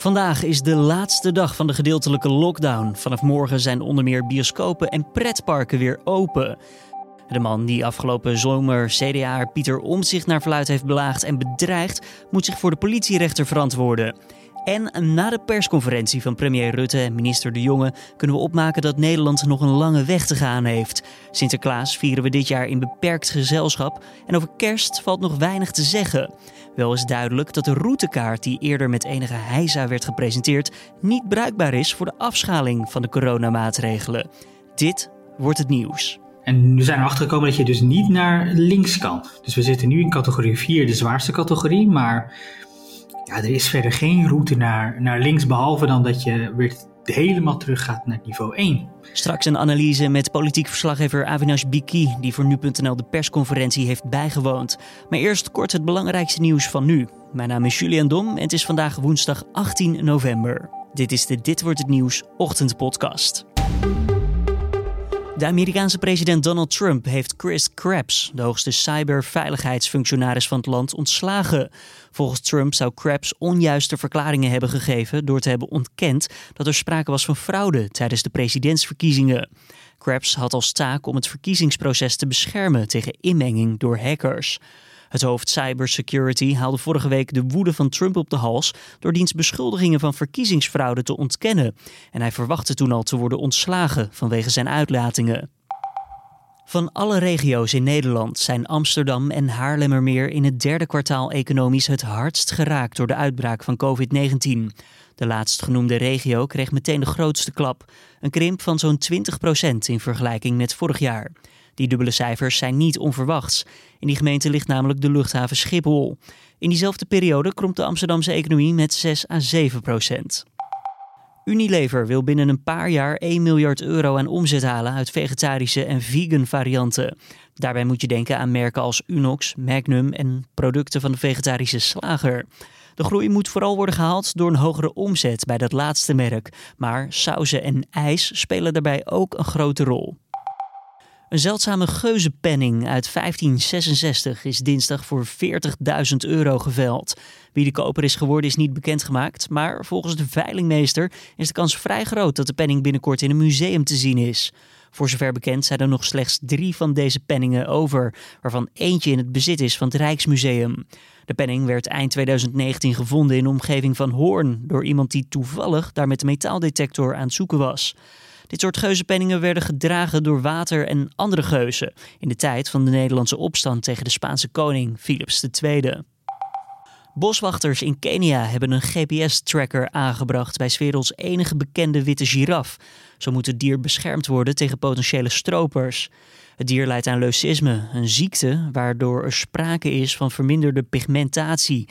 Vandaag is de laatste dag van de gedeeltelijke lockdown. Vanaf morgen zijn onder meer bioscopen en pretparken weer open. De man die afgelopen zomer CDA Pieter Omtzigt naar verluid heeft belaagd en bedreigd, moet zich voor de politierechter verantwoorden. En na de persconferentie van premier Rutte en minister De Jonge kunnen we opmaken dat Nederland nog een lange weg te gaan heeft. Sinterklaas vieren we dit jaar in beperkt gezelschap en over kerst valt nog weinig te zeggen. Wel is duidelijk dat de routekaart die eerder met enige heisa werd gepresenteerd niet bruikbaar is voor de afschaling van de coronamaatregelen. Dit wordt het nieuws. En nu zijn we achtergekomen dat je dus niet naar links kan. Dus we zitten nu in categorie 4, de zwaarste categorie, maar ja, er is verder geen route naar, naar links, behalve dan dat je weer helemaal terug gaat naar niveau 1. Straks een analyse met politiek verslaggever Avinash Biki, die voor nu.nl de persconferentie heeft bijgewoond. Maar eerst kort het belangrijkste nieuws van nu. Mijn naam is Julian Dom en het is vandaag woensdag 18 november. Dit is de Dit wordt het nieuws ochtendpodcast. De Amerikaanse president Donald Trump heeft Chris Krebs, de hoogste cyberveiligheidsfunctionaris van het land, ontslagen. Volgens Trump zou Krebs onjuiste verklaringen hebben gegeven door te hebben ontkend dat er sprake was van fraude tijdens de presidentsverkiezingen. Krebs had als taak om het verkiezingsproces te beschermen tegen inmenging door hackers. Het hoofd cybersecurity haalde vorige week de woede van Trump op de hals door diens beschuldigingen van verkiezingsfraude te ontkennen. En hij verwachtte toen al te worden ontslagen vanwege zijn uitlatingen. Van alle regio's in Nederland zijn Amsterdam en Haarlemmermeer in het derde kwartaal economisch het hardst geraakt door de uitbraak van COVID-19. De laatstgenoemde regio kreeg meteen de grootste klap, een krimp van zo'n 20% in vergelijking met vorig jaar. Die dubbele cijfers zijn niet onverwachts. In die gemeente ligt namelijk de luchthaven Schiphol. In diezelfde periode kromp de Amsterdamse economie met 6 à 7 procent. Unilever wil binnen een paar jaar 1 miljard euro aan omzet halen uit vegetarische en vegan varianten. Daarbij moet je denken aan merken als Unox, Magnum en producten van de vegetarische slager. De groei moet vooral worden gehaald door een hogere omzet bij dat laatste merk, maar sauzen en ijs spelen daarbij ook een grote rol. Een zeldzame geuzenpenning uit 1566 is dinsdag voor 40.000 euro geveld. Wie de koper is geworden is niet bekendgemaakt, maar volgens de veilingmeester is de kans vrij groot dat de penning binnenkort in een museum te zien is. Voor zover bekend zijn er nog slechts drie van deze penningen over, waarvan eentje in het bezit is van het Rijksmuseum. De penning werd eind 2019 gevonden in de omgeving van Hoorn door iemand die toevallig daar met de metaaldetector aan het zoeken was. Dit soort geuzenpenningen werden gedragen door water en andere geuzen in de tijd van de Nederlandse opstand tegen de Spaanse koning Philips II. Boswachters in Kenia hebben een GPS-tracker aangebracht bij 's werelds enige bekende witte giraf. Zo moet het dier beschermd worden tegen potentiële stropers. Het dier leidt aan leucisme, een ziekte waardoor er sprake is van verminderde pigmentatie.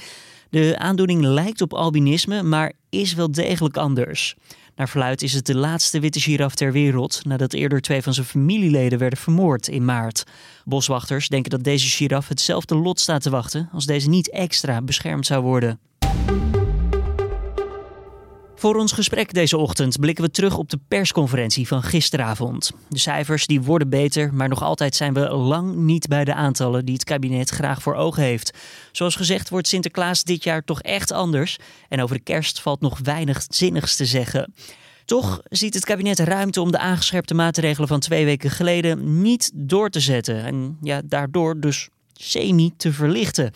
De aandoening lijkt op albinisme, maar is wel degelijk anders. Naar verluid is het de laatste witte giraf ter wereld nadat eerder twee van zijn familieleden werden vermoord in maart. Boswachters denken dat deze giraf hetzelfde lot staat te wachten als deze niet extra beschermd zou worden. Voor ons gesprek deze ochtend blikken we terug op de persconferentie van gisteravond. De cijfers die worden beter, maar nog altijd zijn we lang niet bij de aantallen die het kabinet graag voor ogen heeft. Zoals gezegd wordt Sinterklaas dit jaar toch echt anders en over de kerst valt nog weinig zinnigs te zeggen. Toch ziet het kabinet ruimte om de aangescherpte maatregelen van twee weken geleden niet door te zetten en ja, daardoor dus semi te verlichten.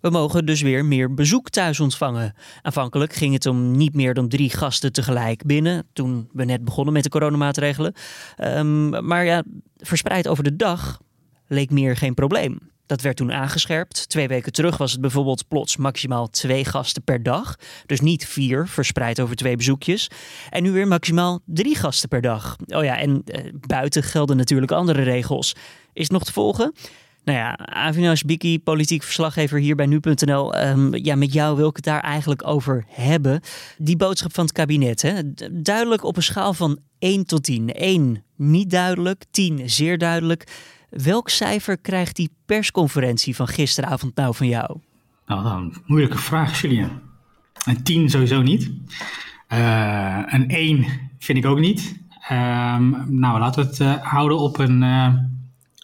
We mogen dus weer meer bezoek thuis ontvangen. Aanvankelijk ging het om niet meer dan drie gasten tegelijk binnen, toen we net begonnen met de coronamaatregelen. Um, maar ja, verspreid over de dag leek meer geen probleem. Dat werd toen aangescherpt. Twee weken terug was het bijvoorbeeld plots maximaal twee gasten per dag. Dus niet vier, verspreid over twee bezoekjes. En nu weer maximaal drie gasten per dag. Oh ja, en uh, buiten gelden natuurlijk andere regels. Is het nog te volgen? Nou ja, Avinash Biki, politiek verslaggever hier bij Nu.nl. Um, ja, met jou wil ik het daar eigenlijk over hebben. Die boodschap van het kabinet. Hè? Duidelijk op een schaal van 1 tot 10. 1 niet duidelijk, 10 zeer duidelijk. Welk cijfer krijgt die persconferentie van gisteravond nou van jou? Nou, een moeilijke vraag, Julian. Een 10 sowieso niet. Uh, een 1 vind ik ook niet. Uh, nou, laten we het uh, houden op een, uh,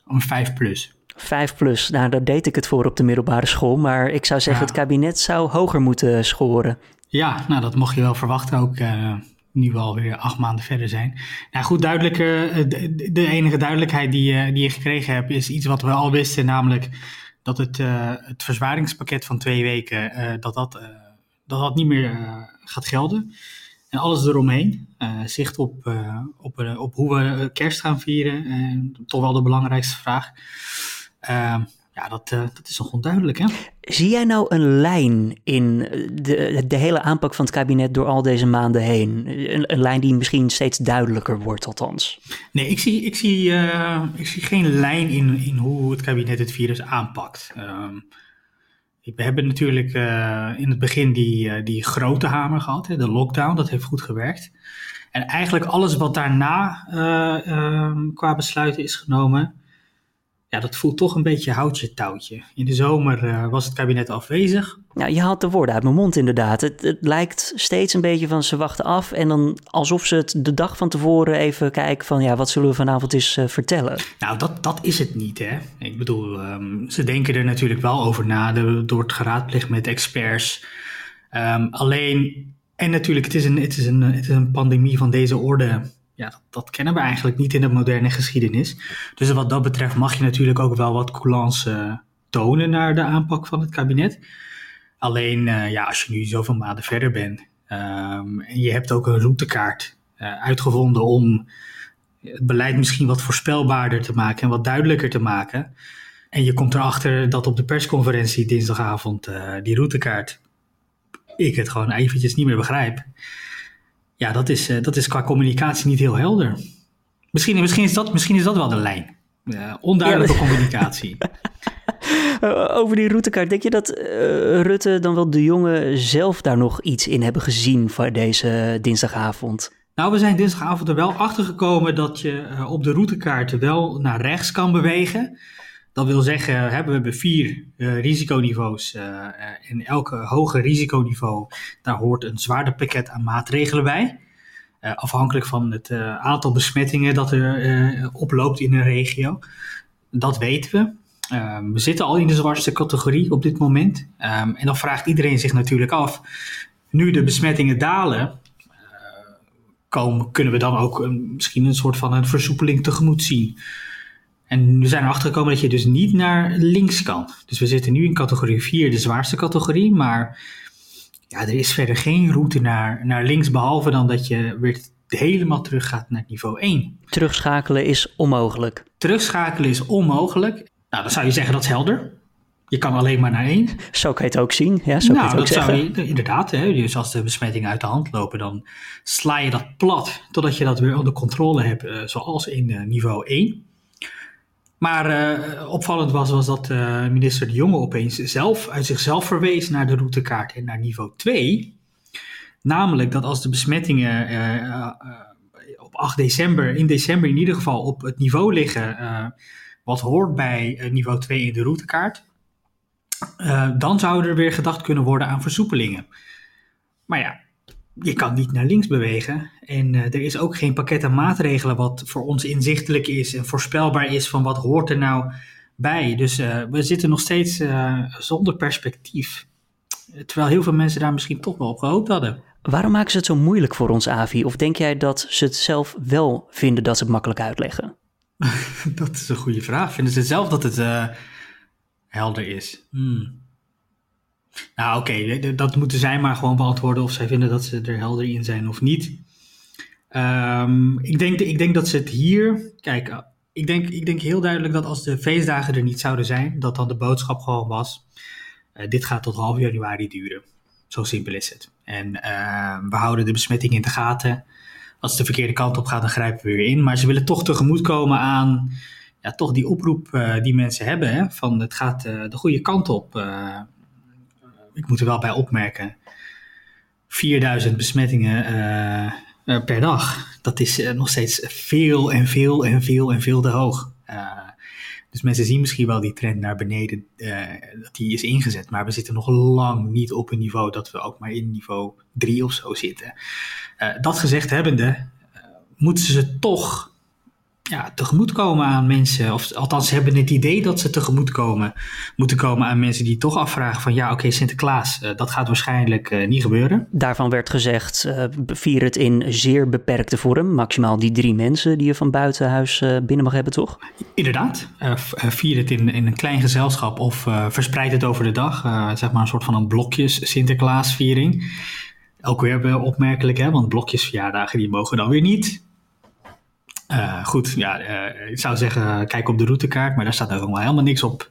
een 5 plus. Vijf plus, nou daar deed ik het voor op de middelbare school. Maar ik zou zeggen, het kabinet zou hoger moeten scoren. Ja, nou dat mocht je wel verwachten ook. Uh, nu we alweer acht maanden verder zijn. Nou goed, duidelijk, de, de, enige duidelijkheid die, die je gekregen hebt is iets wat we al wisten. Namelijk dat het, het verzwaringspakket van twee weken, dat, dat, dat dat niet meer gaat gelden. En alles eromheen. Uh, zicht op, uh, op, uh, op hoe we kerst gaan vieren. toch wel de belangrijkste vraag. Ehm, ja, dat, dat is nog onduidelijk. Hè? Zie jij nou een lijn in de, de hele aanpak van het kabinet door al deze maanden heen? Een, een lijn die misschien steeds duidelijker wordt, althans. Nee, ik zie, ik zie, ik zie geen lijn in, in hoe het kabinet het virus aanpakt. Ehm, we hebben natuurlijk uh, in het begin die, uh, die grote hamer gehad, hè, de lockdown, dat heeft goed gewerkt. En eigenlijk alles wat daarna uh, qua besluiten is genomen, ja, dat voelt toch een beetje houtje touwtje. In de zomer uh, was het kabinet afwezig. Nou, je haalt de woorden uit mijn mond inderdaad. Het, het, lijkt steeds een beetje van ze wachten af en dan alsof ze het de dag van tevoren even kijken van ja, wat zullen we vanavond eens uh, vertellen? Nou, dat, dat is het niet hè. Ik bedoel, um, ze denken er natuurlijk wel over na de, door het geraadpleeg met experts. Um, alleen, en natuurlijk, het is, een, het, is een, het is een pandemie van deze orde ja, dat, kennen we eigenlijk niet in de moderne geschiedenis. Dus wat dat betreft mag je natuurlijk ook wel wat coulance uh, tonen naar de aanpak van het kabinet. Alleen, uh, ja, als je nu zoveel maanden verder bent um, en je hebt ook een routekaart uh, uitgevonden om het beleid misschien wat voorspelbaarder te maken en wat duidelijker te maken. En je komt erachter dat op de persconferentie dinsdagavond die routekaart ik het gewoon eventjes niet meer begrijp ja, dat is, uh, dat is qua communicatie niet heel helder. Misschien, misschien, is, dat, misschien is dat wel de lijn. Uh, onduidelijke ja, communicatie. Over die routekaart, denk je dat uh, Rutte dan wel de jongen zelf daar nog iets in hebben gezien voor deze dinsdagavond? Nou, we zijn dinsdagavond er wel achter gekomen dat je op de routekaart wel naar rechts kan bewegen. Dat wil zeggen, hè, we hebben vier uh, risiconiveaus. Uh, en elke hoger risiconiveau, daar hoort een zwaarder pakket aan maatregelen bij. Afhankelijk van het aantal besmettingen dat er oploopt in een regio. Dat weten we. Ehm, we zitten al in de zwartste categorie op dit moment. Um, en dan vraagt iedereen zich natuurlijk af, nu de besmettingen dalen, komen, kunnen we dan ook een, misschien een soort van een versoepeling tegemoet zien. En we zijn erachter gekomen dat je dus niet naar links kan. Dus we zitten nu in categorie 4, de zwaarste categorie. Maar ja, er is verder geen route naar, naar links, behalve dan dat je weer helemaal terug gaat naar niveau 1. Terugschakelen is onmogelijk. Terugschakelen is onmogelijk. Nou, dan zou je zeggen dat is helder. Je kan alleen maar naar één. Zo kan je het ook zien. Ja, zo nou, kan je het dat ook zou je, inderdaad. Hè, dus als de besmettingen uit de hand lopen, dan sla je dat plat totdat je dat weer onder controle hebt, uh, zoals in uh, niveau 1. Maar uh, opvallend was, was dat uh, minister De Jonge opeens zelf uit zichzelf verwees naar de routekaart en naar niveau 2. Namelijk dat als de besmettingen uh, op 8 december, in december in ieder geval, op het niveau liggen wat hoort bij niveau 2 in de routekaart, dan zou er weer gedacht kunnen worden aan versoepelingen. Maar ja, je kan niet naar links bewegen. En uh, er is ook geen pakket aan maatregelen wat voor ons inzichtelijk is en voorspelbaar is van wat hoort er nou bij. Dus uh, we zitten nog steeds uh, zonder perspectief. Terwijl heel veel mensen daar misschien toch wel op gehoopt hadden. Waarom maken ze het zo moeilijk voor ons, Avi? Of denk jij dat ze het zelf wel vinden dat ze het makkelijk uitleggen? dat is een goede vraag. Vinden ze zelf dat het helder is? Hmm. Nou, oké, dat moeten zij maar gewoon beantwoorden of zij vinden dat ze er helder in zijn of niet. Um, ik, denk, ik denk dat ze het hier. Kijk, eh, ik denk, ik denk heel duidelijk dat als de feestdagen er niet zouden zijn, dat dan de boodschap gewoon was: uh, dit gaat tot half januari duren. Zo simpel is het. En uh, we houden de besmetting in de gaten. Als het de verkeerde kant op gaat, dan grijpen we weer in. Maar ze willen toch tegemoetkomen aan ja, toch die oproep uh, die mensen hebben: hè, van het gaat de goede kant op ik moet er wel bij opmerken, 4000 besmettingen uh, per dag. Dat is uh, nog steeds veel en veel en veel en veel te hoog. dus mensen zien misschien wel die trend naar beneden, dat die is ingezet. Maar we zitten nog lang niet op een niveau dat we ook maar in niveau 3 of zo zitten. dat gezegd hebbende, moeten ze toch ja, tegemoetkomen aan mensen. Of althans, ze hebben het idee dat ze tegemoetkomen moeten komen aan mensen die toch afvragen van ja, oké, Sinterklaas, uh, dat gaat waarschijnlijk uh, niet gebeuren. Daarvan werd gezegd, uh, vier het in zeer beperkte vorm. Maximaal die drie mensen die je van buitenhuis binnen mag hebben, toch? Inderdaad. vier het in, in een klein gezelschap of verspreid het over de dag. zeg maar een soort van een blokjes Sinterklaasviering. Ook weer opmerkelijk, hè? want blokjesverjaardagen die mogen dan weer niet. Uh, goed, ja, uh, ik zou zeggen, kijk op de routekaart, maar daar staat ook helemaal niks op.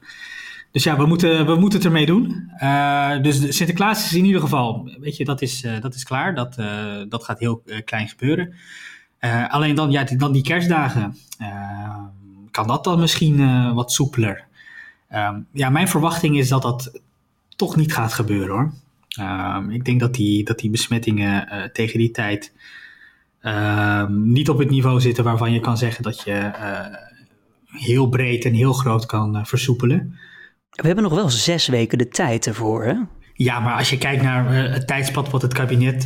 Dus ja, we moeten, we moeten het ermee doen. Uh, dus Sinterklaas is in ieder geval, weet je, dat is, dat is klaar. Dat, dat gaat heel klein gebeuren. alleen dan, ja, dan die kerstdagen. kan dat dan misschien wat soepeler? ja, mijn verwachting is dat dat toch niet gaat gebeuren hoor. ik denk dat die, dat die besmettingen tegen die tijd Ehm, niet op het niveau zitten waarvan je kan zeggen dat je eh, heel breed en heel groot kan uh, versoepelen. We hebben nog wel zes weken de tijd ervoor, hè? Ja, maar als je kijkt naar uh, het tijdspad wat het kabinet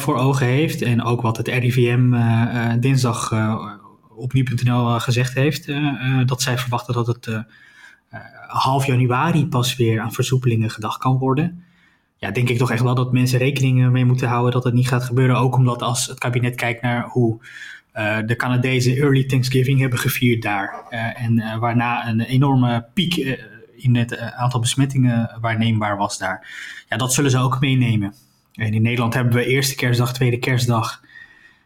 voor ogen heeft en ook wat het RIVM dinsdag op nu.nl gezegd heeft, dat zij verwachten dat het half januari pas weer aan versoepelingen gedacht kan worden ja, denk ik toch echt wel dat mensen rekening mee moeten houden dat het niet gaat gebeuren. Ook omdat als het kabinet kijkt naar hoe uh, de Canadezen early Thanksgiving hebben gevierd daar. Uh, en uh, waarna een enorme piek in het aantal besmettingen waarneembaar was daar. Ja, dat zullen ze ook meenemen. En in Nederland hebben we eerste kerstdag, tweede kerstdag.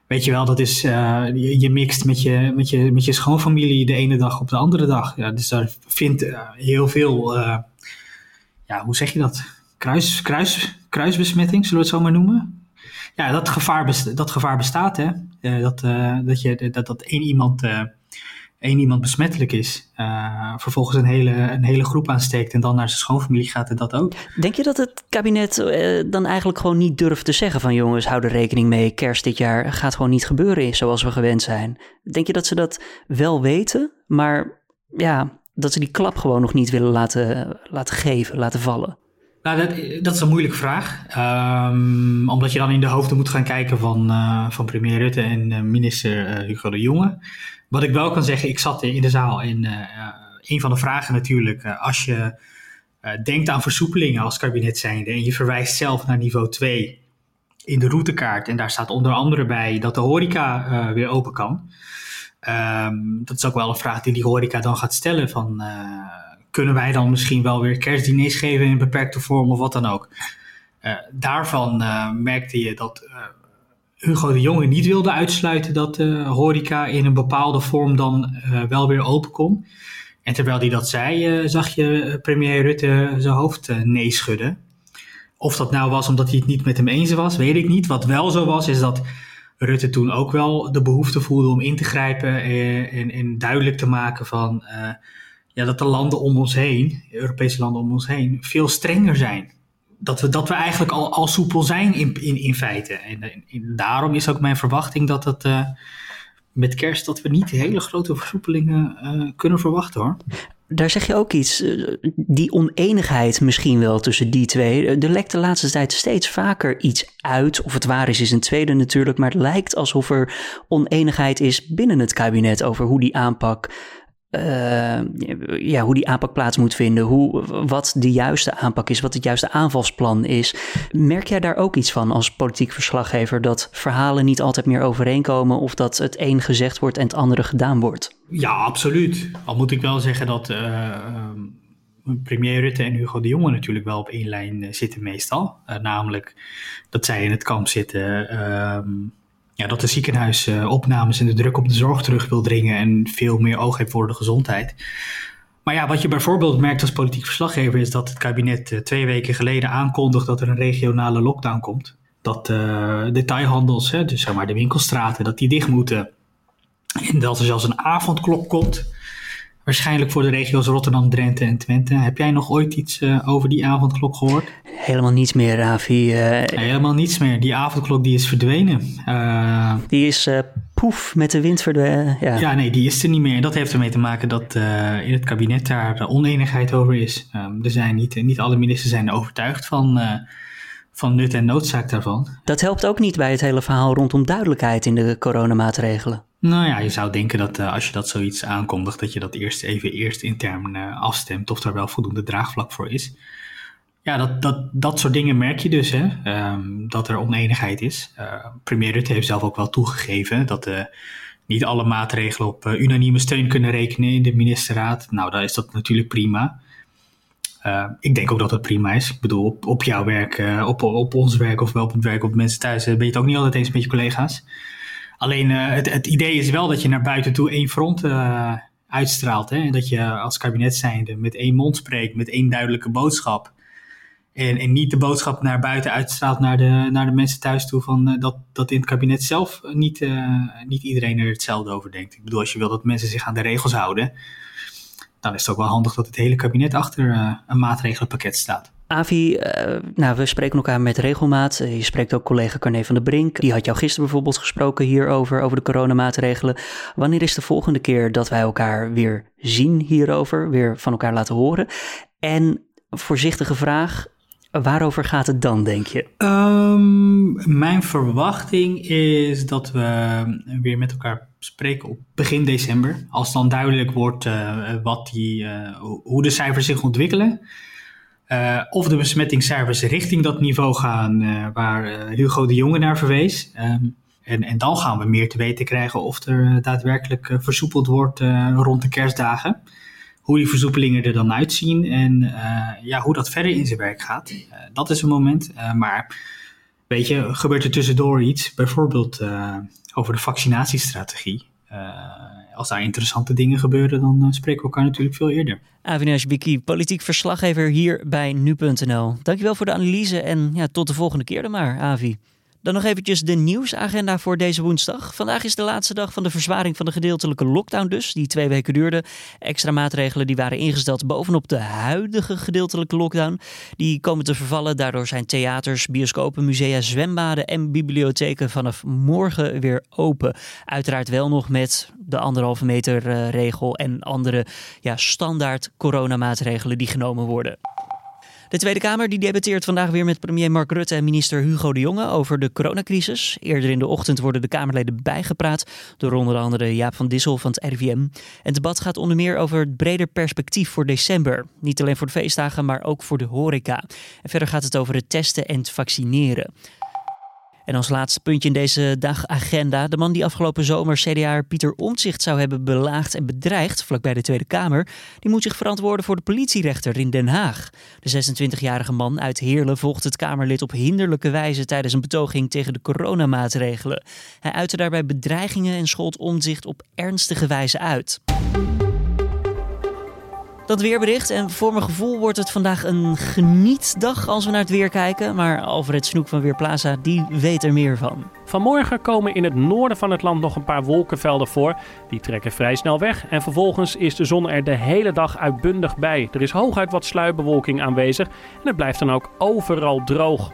Weet je wel, dat is, je, je, mixt met je, met, je, met je schoonfamilie de ene dag op de andere dag. Ja, dus daar vindt heel veel, ja, hoe zeg je dat? Kruis, kruis, kruisbesmetting, zullen we het zo maar noemen. Ja, dat gevaar, dat gevaar bestaat, hè. Uh, dat, uh, dat, je, dat, dat één iemand, uh, één iemand besmettelijk is, vervolgens een hele, een hele groep aansteekt en dan naar zijn schoonfamilie gaat en dat ook. Denk je dat het kabinet dan eigenlijk gewoon niet durft te zeggen van jongens, hou er rekening mee, kerst dit jaar gaat gewoon niet gebeuren zoals we gewend zijn? Denk je dat ze dat wel weten, maar ja, dat ze die klap gewoon nog niet willen laten, laten geven, laten vallen? Nou, dat, dat, is een moeilijke vraag. Um, omdat je dan in de hoofden moet gaan kijken van, uh, van premier Rutte en uh, minister uh, Hugo de Jonge. Wat ik wel kan zeggen, ik zat in de zaal en een van de vragen natuurlijk, als je denkt aan versoepelingen als kabinet zijnde en je verwijst zelf naar niveau 2 in de routekaart en daar staat onder andere bij dat de horeca weer open kan. Um, dat is ook wel een vraag die die horeca dan gaat stellen van kunnen wij dan misschien wel weer kerstdiners geven in beperkte vorm of wat dan ook. Uh, daarvan uh, merkte je dat uh, Hugo de Jonge niet wilde uitsluiten dat horeca in een bepaalde vorm dan wel weer open kon. En terwijl hij dat zei, zag je premier Rutte zijn hoofd nee schudden. Of dat nou was omdat hij het niet met hem eens was, weet ik niet. Wat wel zo was, is dat Rutte toen ook wel de behoefte voelde om in te grijpen en, en, en duidelijk te maken van ja, dat de landen om ons heen, Europese landen om ons heen, veel strenger zijn. Dat we, dat we eigenlijk al, al soepel zijn in, in, in feite. En, en daarom is ook mijn verwachting dat het uh, met kerst dat we niet hele grote versoepelingen uh, kunnen verwachten hoor. Daar zeg je ook iets, eh, die oneenigheid misschien wel tussen die twee. Er lekt de laatste tijd steeds vaker iets uit. Of het waar is, is een tweede natuurlijk. Maar het lijkt alsof er oneenigheid is binnen het kabinet over hoe die aanpak uh, ja, hoe die aanpak plaats moet vinden, hoe, wat de juiste aanpak is, wat het juiste aanvalsplan is. Merk jij daar ook iets van als politiek verslaggever, dat verhalen niet altijd meer overeenkomen of dat het een gezegd wordt en het andere gedaan wordt? Ja, absoluut. Al moet ik wel zeggen dat uh, premier Rutte en Hugo de Jonge natuurlijk wel op één lijn eh, zitten meestal. Namelijk dat zij in het kamp zitten ehm, ja, dat de ziekenhuisopnames en de druk op de zorg terug wil dringen en veel meer oog heeft voor de gezondheid. Maar ja, wat je bijvoorbeeld merkt als politiek verslaggever is dat het kabinet eh, twee weken geleden aankondigt dat er een regionale lockdown komt. Dat uh, detailhandels, hè, dus zeg maar de winkelstraten, dat die dicht moeten. En dat er zelfs een avondklok komt. Waarschijnlijk voor de regio's Rotterdam, Drenthe en Twente. Heb jij nog ooit iets uh, over die avondklok gehoord? Helemaal niets meer, Ravi. Uh, Helemaal niets meer. Die avondklok die is verdwenen. Uh, die is poef met de wind verdwenen. Ja. ja, nee, die is er niet meer. En dat heeft ermee te maken dat in het kabinet daar oneenigheid over is. Um, er zijn niet, niet alle ministers zijn overtuigd van van nut en noodzaak daarvan. Dat helpt ook niet bij het hele verhaal rondom duidelijkheid in de coronamaatregelen. Nou ja, je zou denken dat uh, als je dat zoiets aankondigt, dat je dat eerst even eerst intern uh, afstemt of er wel voldoende draagvlak voor is. Ja, dat, dat, dat soort dingen merk je dus, hè, um, dat er oneenigheid is. Uh, premier Rutte heeft zelf ook wel toegegeven dat niet alle maatregelen op unanieme steun kunnen rekenen in de ministerraad. Nou, dan is dat natuurlijk prima. ik denk ook dat dat prima is. Ik bedoel, op, op jouw werk, op, op ons werk of wel op het werk op mensen thuis ben je het ook niet altijd eens met je collega's. Alleen uh, het, het, idee is wel dat je naar buiten toe één front uh, uitstraalt. Hè? Dat je als kabinet zijnde met één mond spreekt, met één duidelijke boodschap. En, en niet de boodschap naar buiten uitstraalt naar de, naar de mensen thuis toe van uh, dat, dat in het kabinet zelf niet, niet iedereen er hetzelfde over denkt. Ik bedoel, als je wil dat mensen zich aan de regels houden, dan is het ook wel handig dat het hele kabinet achter een maatregelenpakket staat. Avi, uh, nou, we spreken elkaar met regelmaat. Uh, je spreekt ook collega Carne van der Brink. Die had jou gisteren bijvoorbeeld gesproken hierover, over de coronamaatregelen. Wanneer is de volgende keer dat wij elkaar weer zien hierover, weer van elkaar laten horen? En voorzichtige vraag, waarover gaat het dan, denk je? Um, mijn verwachting is dat we weer met elkaar spreken op begin december. Als dan duidelijk wordt uh, wat die, hoe de cijfers zich ontwikkelen. Uh, of de besmettingscijfers richting dat niveau gaan uh, waar uh, Hugo de Jonge naar verwees. Um, en, en dan gaan we meer te weten krijgen of er daadwerkelijk versoepeld wordt rond de kerstdagen. Hoe die versoepelingen er dan uitzien en ja, hoe dat verder in zijn werk gaat. dat is een moment. maar weet je, gebeurt er tussendoor iets, bijvoorbeeld over de vaccinatiestrategie als daar interessante dingen gebeuren, dan uh, spreken we elkaar natuurlijk veel eerder. Avinash Biki, politiek verslaggever hier bij nu.nl. Dankjewel voor de analyse en ja, tot de volgende keer dan maar, Avi. Dan nog eventjes de nieuwsagenda voor deze woensdag. Vandaag is de laatste dag van de verzwaring van de gedeeltelijke lockdown dus, die twee weken duurde. Extra maatregelen die waren ingesteld bovenop de huidige gedeeltelijke lockdown. Die komen te vervallen. Daardoor zijn theaters, bioscopen, musea, zwembaden en bibliotheken vanaf morgen weer open. Uiteraard wel nog met de anderhalve meter uh, regel en andere ja, standaard coronamaatregelen die genomen worden. De Tweede Kamer die debatteert vandaag weer met premier Mark Rutte en minister Hugo de Jonge over de coronacrisis. Eerder in de ochtend worden de Kamerleden bijgepraat door onder andere Jaap van Dissel van het RIVM. Het debat gaat onder meer over het breder perspectief voor december. Niet alleen voor de feestdagen, maar ook voor de horeca. En verder gaat het over het testen en het vaccineren. En als laatste puntje in deze dagagenda. De man die afgelopen zomer CDA Pieter Omtzigt zou hebben belaagd en bedreigd vlakbij de Tweede Kamer, die moet zich verantwoorden voor de politierechter in Den Haag. De 26-jarige man uit Heerlen volgt het Kamerlid op hinderlijke wijze tijdens een betoging tegen de coronamaatregelen. Hij uitte daarbij bedreigingen en schold Omtzigt op ernstige wijze uit dat weerbericht. En voor mijn gevoel wordt het vandaag een genietdag als we naar het weer kijken. Maar Alfred Snoek van Weerplaza, die weet er meer van. Vanmorgen komen in het noorden van het land nog een paar wolkenvelden voor. Die trekken vrij snel weg. En vervolgens is de zon er de hele dag uitbundig bij. Er is hooguit wat sluierbewolking aanwezig. En het blijft dan ook overal droog.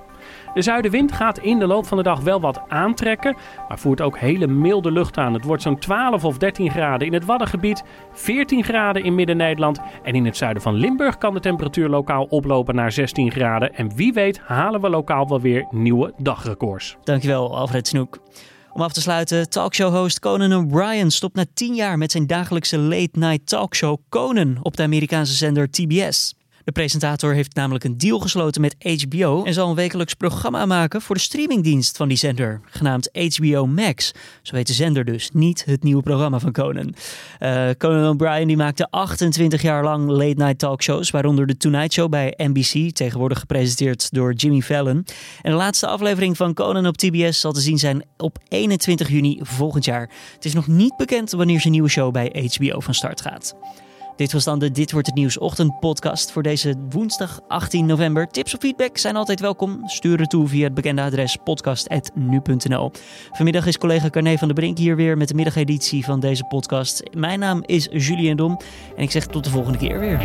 De zuidenwind gaat in de loop van de dag wel wat aantrekken, maar voert ook hele milde lucht aan. Het wordt zo'n 12 of 13 graden in het Waddengebied, 14 graden in Midden-Nederland en in het zuiden van Limburg kan de temperatuur lokaal oplopen naar 16 graden. En wie weet halen we lokaal wel weer nieuwe dagrecords. Dankjewel Alfred Snoek. Om af te sluiten, talkshow-host Conan O'Brien stopt na 10 jaar met zijn dagelijkse late-night talkshow Conan op de Amerikaanse zender TBS. De presentator heeft namelijk een deal gesloten met HBO en zal een wekelijks programma maken voor de streamingdienst van die zender, genaamd HBO Max. Zo heet de zender dus, niet het nieuwe programma van Conan. Uh, Conan O'Brien die maakte 28 jaar lang late night talkshows, waaronder de Tonight Show bij NBC, tegenwoordig gepresenteerd door Jimmy Fallon. En de laatste aflevering van Conan op TBS zal te zien zijn op 21 juni volgend jaar. Het is nog niet bekend wanneer zijn nieuwe show bij HBO van start gaat. Dit was dan de Dit Wordt Het Nieuws ochtendpodcast voor deze woensdag 18 november. Tips of feedback zijn altijd welkom. Stuur het toe via het bekende adres podcast.nu.nl. Vanmiddag is collega Carne van der Brink hier weer met de middageditie van deze podcast. Mijn naam is Julien Dom en ik zeg tot de volgende keer weer.